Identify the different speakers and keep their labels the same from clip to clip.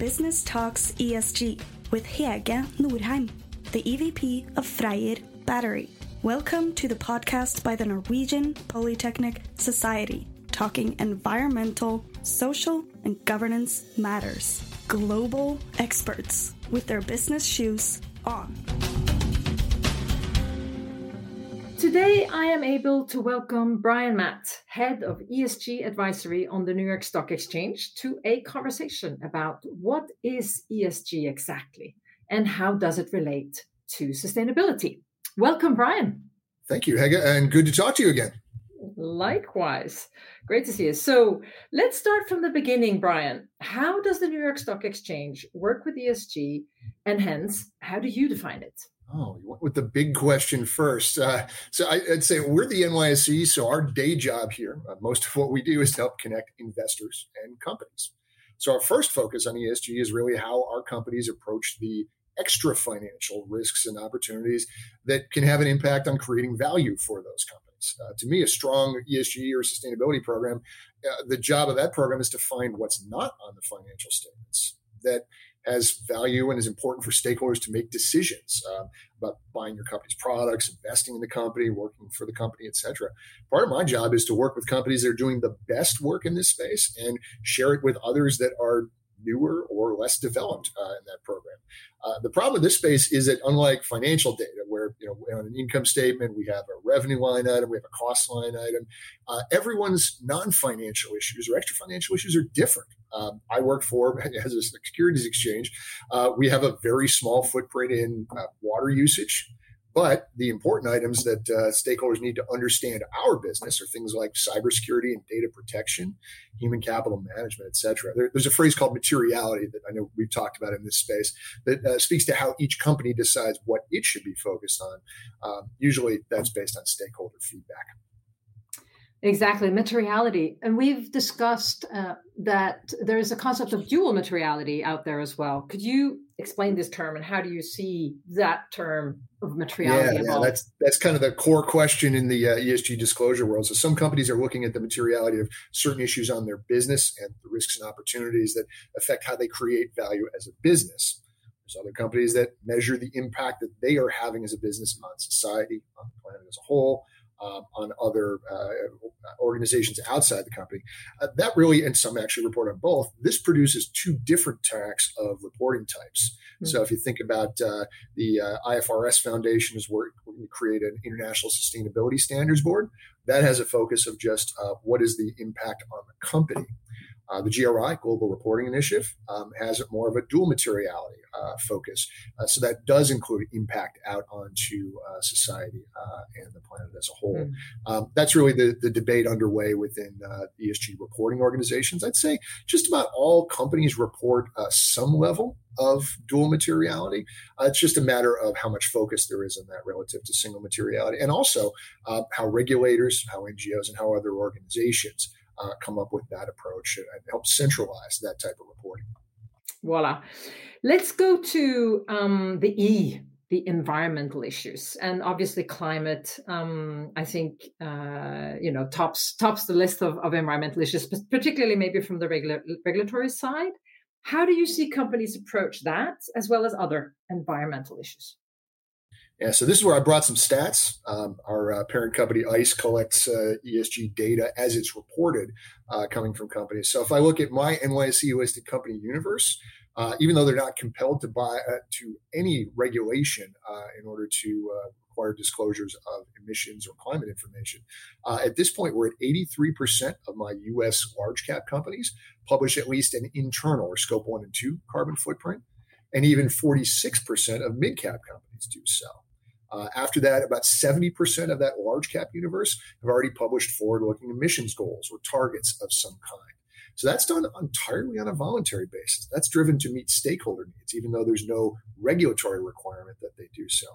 Speaker 1: Business Talks ESG with Hege Norheim, the EVP of Freyr Battery. Welcome to the podcast by the Norwegian Polytechnic Society, talking environmental, social, and governance matters. Global experts with their business shoes on.
Speaker 2: Today, I am able to welcome Brian Matt, Head of ESG Advisory on the New York Stock Exchange, to a conversation about what is ESG exactly and how does it relate to sustainability. Welcome, Brian.
Speaker 3: Thank you, Hege, and good to talk to you again.
Speaker 2: Likewise. Great to see you. So let's start from the beginning, Brian. How does the New York Stock Exchange work with ESG? And hence, how do you define it?
Speaker 3: Oh, you went with the big question first. Uh, so I, would say we're the NYSE. So our day job here, uh, most of what we do is to help connect investors and companies. So our first focus on ESG is really how our companies approach the extra financial risks and opportunities that can have an impact on creating value for those companies. Uh, to me, a strong ESG or sustainability program, uh, the job of that program is to find what's not on the financial statements that has value and is important for stakeholders to make decisions um, about buying your company's products, investing in the company, working for the company, etc. Part of my job is to work with companies that are doing the best work in this space and share it with others that are newer or less developed uh, in that program. Uh, the problem with this space is that unlike financial data, where you know on an income statement we have a revenue line item, we have a cost line item, uh, everyone's non-financial issues or extra financial issues are different. Um, I work for as a securities exchange. Uh, we have a very small footprint in uh, water usage. But the important items that uh, stakeholders need to understand our business are things like cybersecurity and data protection, human capital management, et cetera. There, there's a phrase called materiality that I know we've talked about in this space that uh, speaks to how each company decides what it should be focused on. Um, usually that's based on stakeholder feedback.
Speaker 2: Exactly, materiality. And we've discussed uh, that there is a concept of dual materiality out there as well. Could you explain this term and how do you see that term of materiality?
Speaker 3: Yeah, yeah that's that's kind of the core question in the uh, ESG disclosure world. So some companies are looking at the materiality of certain issues on their business and the risks and opportunities that affect how they create value as a business. There's other companies that measure the impact that they are having as a business on society, on the planet as a whole um, on other uh, organizations outside the company. Uh, that really, and some actually report on both, this produces two different types of reporting types. Mm-hmm. So if you think about uh, the uh, IFRS Foundation is working to create an international sustainability standards board, that has a focus of just uh, what is the impact on the company. Uh, the GRI, Global Reporting Initiative, um, has more of a dual materiality uh, focus. Uh, so that does include impact out onto uh, society uh, and the planet as a whole. Mm. Um, that's really the, the debate underway within uh, ESG reporting organizations. I'd say just about all companies report some level of dual materiality. it's just a matter of how much focus there is on that relative to single materiality, and also how regulators, how NGOs, and how other organizations uh, come up with that approach and help centralize that type of reporting.
Speaker 2: Voila. Let's go to um, the E, the environmental issues, and obviously climate. Um, I think uh, you know tops tops the list of, of environmental issues, particularly maybe from the regula- regulatory side. How do you see companies approach that, as well as other environmental issues?
Speaker 3: Yeah, so this is where I brought some stats. Um, our uh, parent company ICE collects uh, ESG data as it's reported uh, coming from companies. So if I look at my NYSE listed company universe, uh, even though they're not compelled to buy uh, to any regulation uh, in order to require disclosures of emissions or climate information, at this point we're at 83% of my U.S. large cap companies publish at least an internal or scope one and two carbon footprint, and even 46% of mid cap companies do so. Uh, after that, about 70% of that large cap universe have already published forward looking emissions goals or targets of some kind. So that's done entirely on a voluntary basis. That's driven to meet stakeholder needs, even though there's no regulatory requirement that they do so.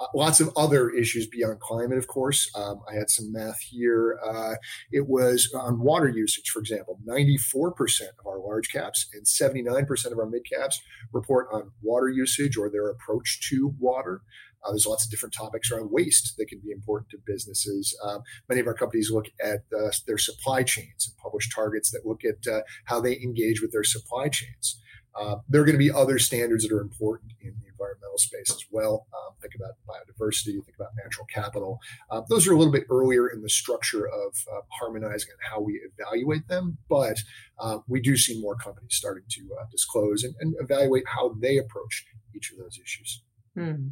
Speaker 3: Uh, lots of other issues beyond climate, of course. Um, I had some math here. Uh, it was on water usage, for example. 94% of our large caps and 79% of our mid caps report on water usage or their approach to water. Uh, there's lots of different topics around waste that can be important to businesses. Um, many of our companies look at uh, their supply chains and publish targets that look at uh, how they engage with their supply chains. Uh, there are going to be other standards that are important in the environmental space as well. Um, think about biodiversity, think about natural capital. Uh, those are a little bit earlier in the structure of harmonizing and how we evaluate them, but uh, we do see more companies starting to disclose and, and, evaluate how they approach each of those issues.
Speaker 2: Hmm.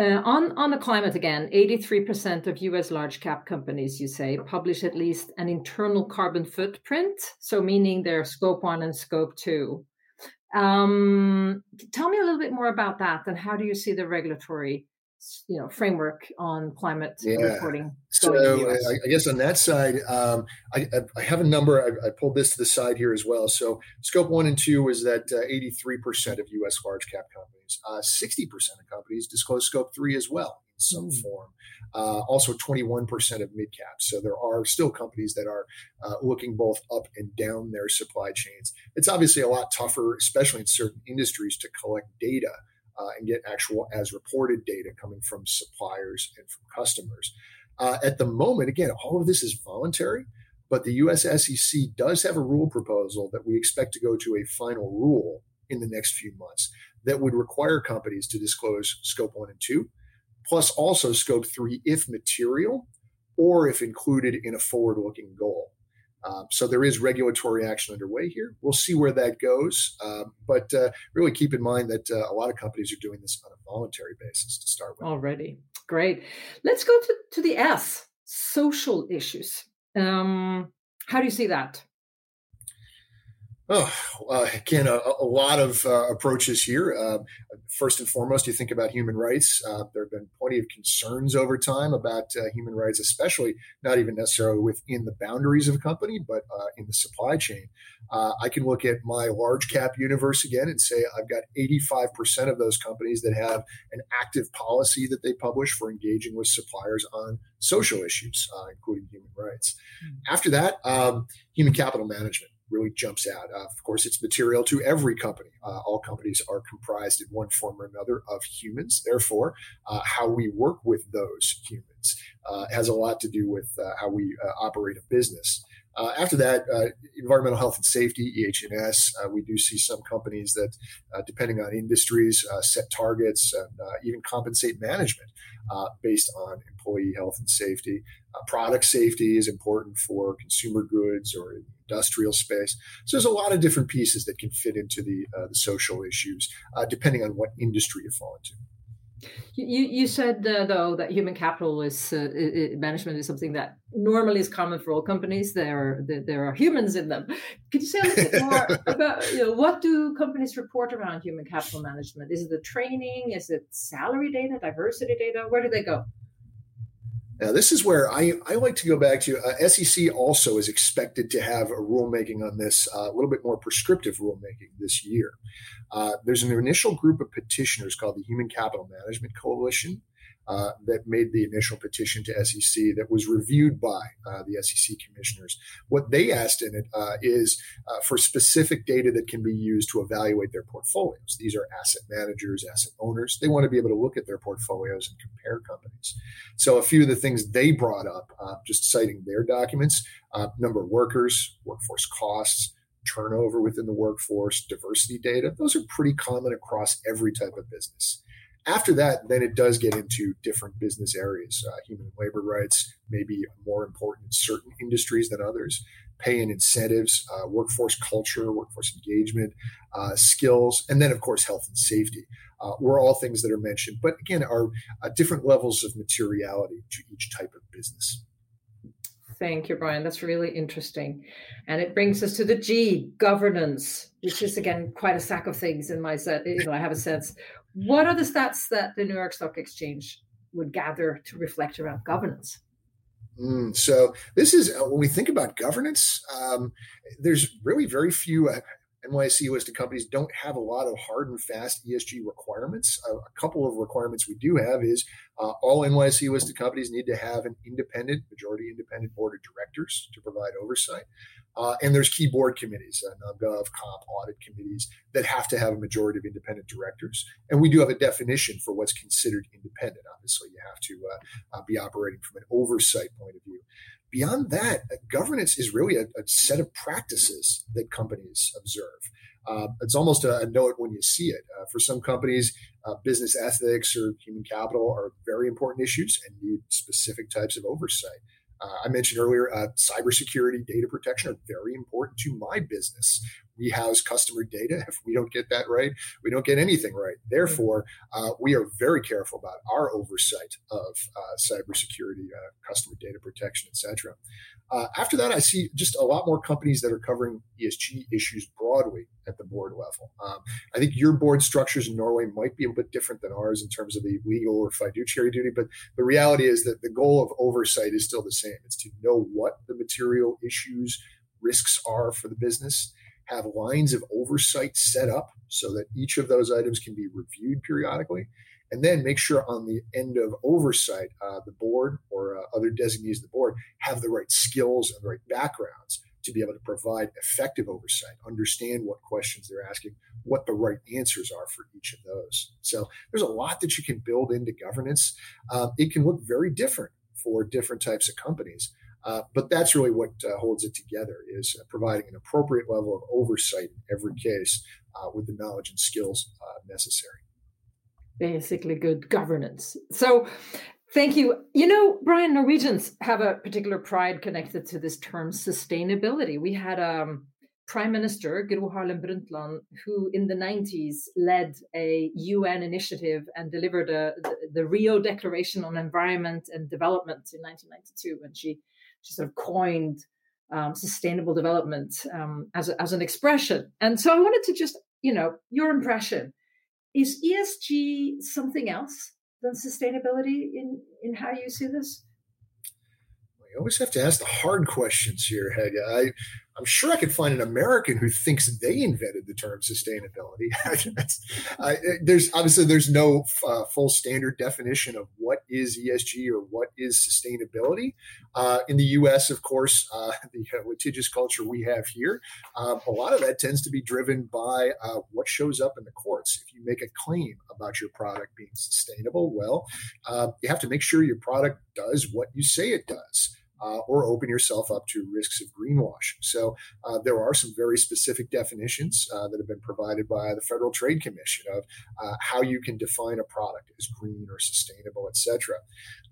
Speaker 2: Uh, on on the climate again, 83% of US large cap companies, you say, publish at least an internal carbon footprint. So meaning their scope one and scope two. Um, tell me a little bit more about that and how do you see the regulatory you know framework on climate yeah. reporting.
Speaker 3: So I, I, guess on that side, um, I, I, have a number. I, I, pulled this to the side here as well. So scope one and two is that uh, 83% of U.S. large cap companies, uh, 60% of companies disclose scope three as well in some mm. form. Uh, also 21% of mid caps. So there are still companies that are uh, looking both up and down their supply chains. It's obviously a lot tougher, especially in certain industries, to collect data uh, and get actual as reported data coming from suppliers and from customers. Uh, at the moment, again, all of this is voluntary, but the US SEC does have a rule proposal that we expect to go to a final rule in the next few months that would require companies to disclose scope one and two, plus also scope three if material or if included in a forward looking goal. Um, so there is regulatory action underway here. We'll see where that goes, um, but uh, really keep in mind that uh, a lot of companies are doing this on a voluntary basis to start with.
Speaker 2: Already, great. Let's go to, to the S, social issues. Um, how do you see that?
Speaker 3: Oh, uh, again, a, a, lot of uh, approaches here. Uh, first and foremost, you think about human rights. Uh, there have been plenty of concerns over time about uh, human rights, especially not even necessarily within the boundaries of a company, but uh, in the supply chain. I can look at my large cap universe again and say I've got 85% of those companies that have an active policy that they publish for engaging with suppliers on social issues, including human rights. Mm-hmm. After that, um, human capital management really jumps out. Uh, of course, it's material to every company. Uh, all companies are comprised in one form or another of humans. Therefore, uh, how we work with those humans uh, has a lot to do with uh, how we uh, operate a business. after that, environmental health and safety (EH&S). we do see some companies that, depending on industries, set targets and even compensate management based on employee health and safety. Product safety is important for consumer goods or industrial space. So there's a lot of different pieces that can fit into the, uh, the social issues, uh, depending on what industry you fall into.
Speaker 2: You, you said uh, though that human capital is uh, management is something that normally is common for all companies. There are there are humans in them. Could you say a little bit more about you know what do companies report around human capital management? Is it the training? Is it salary data, diversity data? Where do they go?
Speaker 3: Now, this is where I, I like to go back to uh, SEC also is expected to have a rulemaking on this, uh, a little bit more prescriptive rulemaking this year. Uh, there's an initial group of petitioners called the Human Capital Management Coalition uh, that made the initial petition to SEC that was reviewed by uh, the SEC commissioners. What they asked in it uh, is uh, for specific data that can be used to evaluate their portfolios. These are asset managers, asset owners. They want to be able to look at their portfolios and compare companies. So, a few of the things they brought up, uh, just citing their documents number of workers, workforce costs turnover within the workforce, diversity data. Those are pretty common across every type of business. After that, then it does get into different business areas. Uh, human and labor rights may be more important in certain industries than others. Pay and incentives, uh, workforce culture, workforce engagement, uh, skills, and then, of course, health and safety uh, were all things that are mentioned, but again, are uh, different levels of materiality to each type of business.
Speaker 2: Thank you, Brian. That's really interesting. And it brings us to the G, governance, which is again quite a sack of things in my set. You know, I have a sense. What are the stats that the New York Stock Exchange would gather to reflect around governance?
Speaker 3: Mm, so this is uh, when we think about governance. Um, there's really very few uh, NYSE listed companies don't have a lot of hard and fast ESG requirements. Uh, a couple of requirements we do have is uh, all listed companies need to have an independent, majority independent board of directors to provide oversight. Uh, and there's key board committees, uh, NomGov, comp, audit committees that have to have a majority of independent directors. And we do have a definition for what's considered independent. Obviously, you have to uh, uh be operating from an oversight point of view. Beyond that, uh, governance is really a, a, set of practices that companies observe. Uh, it's almost a, a, know it when you see it. Uh, for some companies, uh, business ethics or human capital are very important issues and need specific types of oversight. Uh, I mentioned earlier, uh, cybersecurity, data protection are very important to my business. We house customer data. If we don't get that right, we don't get anything right. Therefore, uh, we are very careful about our oversight of uh, cybersecurity, uh, customer data protection, etc. Uh, after that, I see just a lot more companies that are covering ESG issues broadly at the board level. Um, I think your board structures in Norway might be a bit different than ours in terms of the legal or fiduciary duty, but the reality is that the goal of oversight is still the same. It's to know what the material issues, risks are for the business, have lines of oversight set up so that each of those items can be reviewed periodically, and then make sure on the end of oversight, uh, the board or uh, other designees of the board have the right skills and the right backgrounds to be able to provide effective oversight, understand what questions they're asking, what the right answers are for each of those. So there's a lot that you can build into governance. Um, it can look very different for different types of companies. Uh, but that's really what uh, holds it together is uh, providing an appropriate level of oversight in every case uh, with the knowledge and skills uh, necessary
Speaker 2: basically good governance. So thank you. You know, Brian, Norwegians have a particular pride connected to this term sustainability. We had a um, Prime Minister, Gro Harlem Brundtland, who in the 90s led a UN initiative and delivered a, the, the Rio Declaration on Environment and Development in 1992. And she, she sort of coined um, sustainable development um, as, a, as an expression. And so I wanted to just, you know, your impression is ESG something else than sustainability in, in how you see this?
Speaker 3: You always have to ask the hard questions here, Hege. I, I'm sure I could find an American who thinks they invented the term sustainability. I, there's obviously there's no uh, full standard definition of what is ESG or what is sustainability. Uh, in the U.S., of course, uh, the uh, litigious culture we have here, um, a lot of that tends to be driven by uh, what shows up in the courts. If you make a claim about your product being sustainable, well, uh, you have to make sure your product does what you say it does uh, or open yourself up to risks of greenwashing. So uh, there are some very specific definitions uh, that have been provided by the Federal Trade Commission of uh, how you can define a product as green or sustainable, et cetera.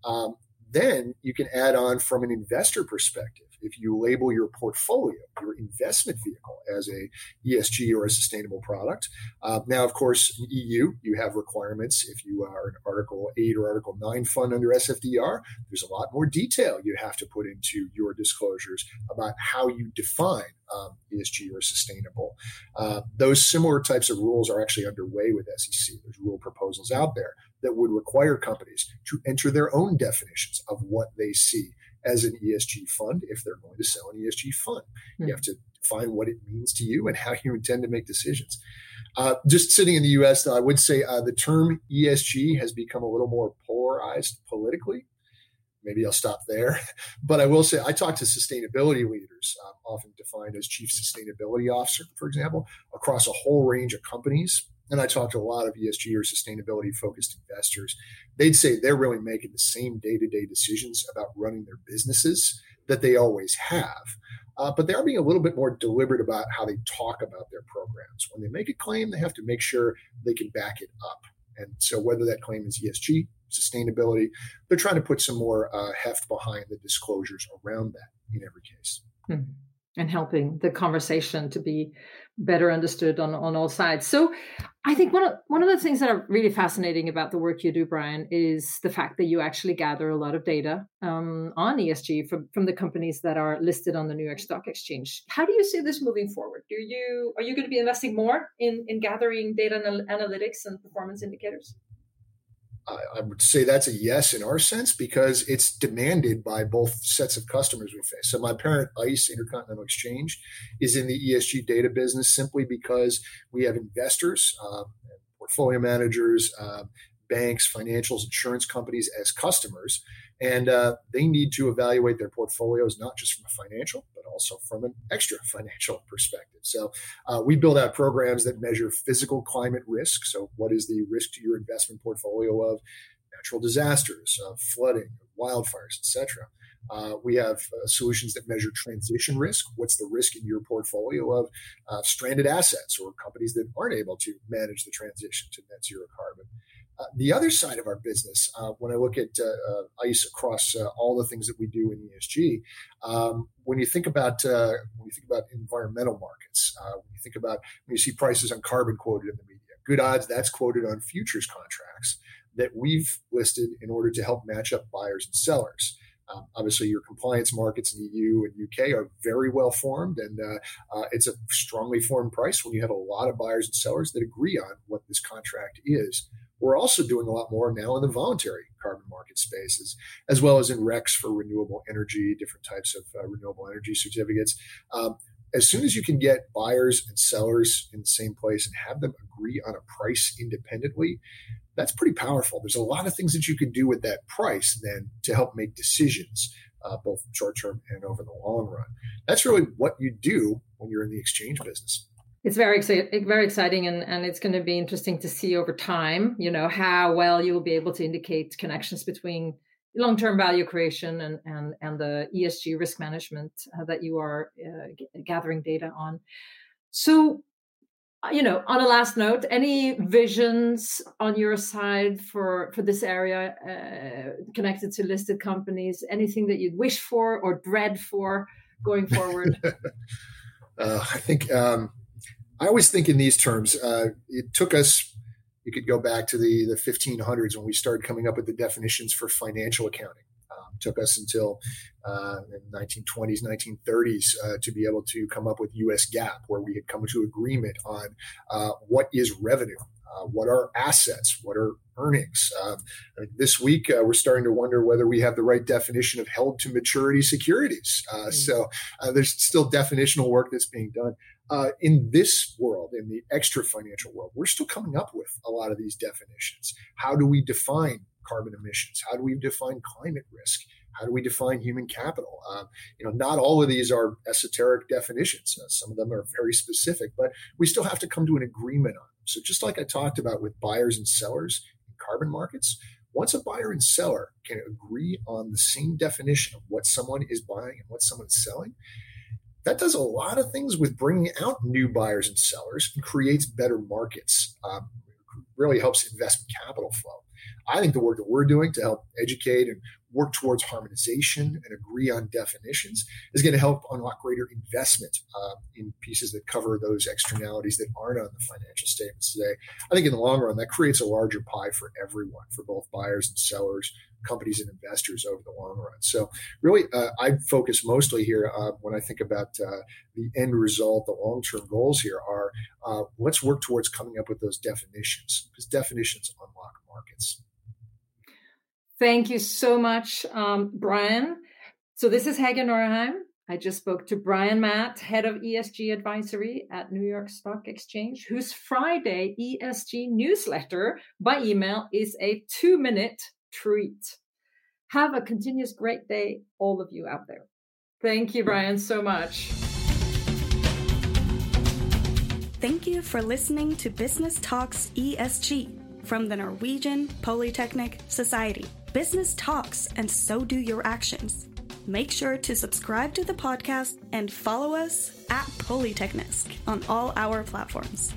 Speaker 3: Um, then you can add on from an investor perspective if you label your portfolio, your investment vehicle, as a ESG or a sustainable product. Uh, now, of course, in EU, you have requirements. If you are an Article 8 or Article 9 fund under SFDR, there's a lot more detail you have to put into your disclosures about how you define um, ESG or sustainable. Uh, those similar types of rules are actually underway with SEC. There's rule proposals out there that would require companies to enter their own definitions of what they see as an ESG fund if they're going to sell an ESG fund. Mm-hmm. You hmm. have to define what it means to you and how you intend to make decisions. Uh, just sitting in the US, though, I would say uh, the term ESG has become a little more polarized politically. Maybe I'll stop there. But I will say I talk to sustainability leaders, um, often defined as chief sustainability officer, for example, across a whole range of companies and I talked to a lot of ESG or sustainability focused investors, they'd say they're really making the same day to day decisions about running their businesses that they always have. Uh, but they are being a little bit more deliberate about how they talk about their programs. When they make a claim, they have to make sure they can back it up. And so, whether that claim is ESG, sustainability, they're trying to put some more uh, heft behind the disclosures around that in every case.
Speaker 2: Mm-hmm. And helping the conversation to be better understood on, on all sides. So I think one of one of the things that are really fascinating about the work you do, Brian, is the fact that you actually gather a lot of data um, on ESG from, from the companies that are listed on the New York Stock Exchange. How do you see this moving forward? Do you are you going to be investing more in, in gathering data analytics and performance indicators?
Speaker 3: I would say that's a yes in our sense because it's demanded by both sets of customers we face. So my parent ICE Intercontinental Exchange is in the ESG data business simply because we have investors, uh, portfolio managers, uh, banks, financials, insurance companies as customers, and uh, they need to evaluate their portfolios not just from a financial but also from an extra financial perspective. So uh, we build out programs that measure physical climate risk. So what is the risk to your investment portfolio of natural disasters, of flooding, wildfires, etc. Uh, we have uh, solutions that measure transition risk. What's the risk in your portfolio of uh, stranded assets or companies that aren't able to manage the transition to net zero carbon? Uh, the other side of our business, uh, when I look at uh, ICE across all the things that we do in ESG, um, when you think about when you think about environmental markets, when you think about when you see prices on carbon quoted in the media, good odds that's quoted on futures contracts that we've listed in order to help match up buyers and sellers. Um, obviously, your compliance markets in the EU and UK are very well formed, and uh, uh, it's a strongly formed price when you have a lot of buyers and sellers that agree on what this contract is. We're also doing a lot more now in the voluntary carbon market spaces, as well as in RECs for renewable energy, different types of uh, renewable energy certificates. Um, as soon as you can get buyers and sellers in the same place and have them agree on a price independently, that's pretty powerful. There's a lot of things that you can do with that price then to help make decisions, uh, both short term and over the long run. That's really what you do when you're in the exchange business.
Speaker 2: It's very exciting, very exciting, and, and it's going to be interesting to see over time. You know how well you will be able to indicate connections between long-term value creation and and and the ESG risk management uh, that you are uh, g- gathering data on. So, uh, you know, on a last note, any visions on your side for for this area uh, connected to listed companies? Anything that you'd wish for or dread for going forward?
Speaker 3: Uh, I think um, I always think in these terms. Uh, it took us you could go back to the, the 1500s when we started coming up with the definitions for financial accounting. Um, took us until uh, 1920s, 1930s uh, to be able to come up with U.S. GAAP, where we had come to agreement on uh, what is revenue, uh, what are assets, what are earnings. Um, this week, uh, we're starting to wonder whether we have the right definition of held to maturity securities. Uh, mm-hmm. So there's still definitional work that's being done uh, in this world, in the extra financial world, we're still coming up with a lot of these definitions. How do we define carbon emissions? How do we define climate risk? How do we define human capital? Um, you know, not all of these are esoteric definitions. Uh, some of them are very specific, but we still have to come to an agreement on them. So, just like I talked about with buyers and sellers in carbon markets, once a buyer and seller can agree on the same definition of what someone is buying and what someone is selling, that does a lot of things with bringing out new buyers and sellers and creates better markets. Um, really helps investment capital flow. I think the work that we're doing to help educate and work towards harmonization and agree on definitions is going to help unlock greater investment uh, in pieces that cover those externalities that aren't on the financial statements today. I think in the long run, that creates a larger pie for everyone, for both buyers and sellers, companies and investors over the long run. So, really, uh, I focus mostly here uh, when I think about uh, the end result, the long term goals here are uh, let's work towards coming up with those definitions because definitions unlock markets.
Speaker 2: Thank you so much, um, Brian. So this is Hege Norheim. I just spoke to Brian Matt, head of ESG advisory at New York Stock Exchange, whose Friday ESG newsletter by email is a two minute treat. Have a continuous great day, all of you out there. Thank you, Brian, so much.
Speaker 1: Thank you for listening to Business Talks ESG from the Norwegian Polytechnic Society. Business talks, and so do your actions. Make sure to subscribe to the podcast and follow us at Polyteknisk on all our platforms.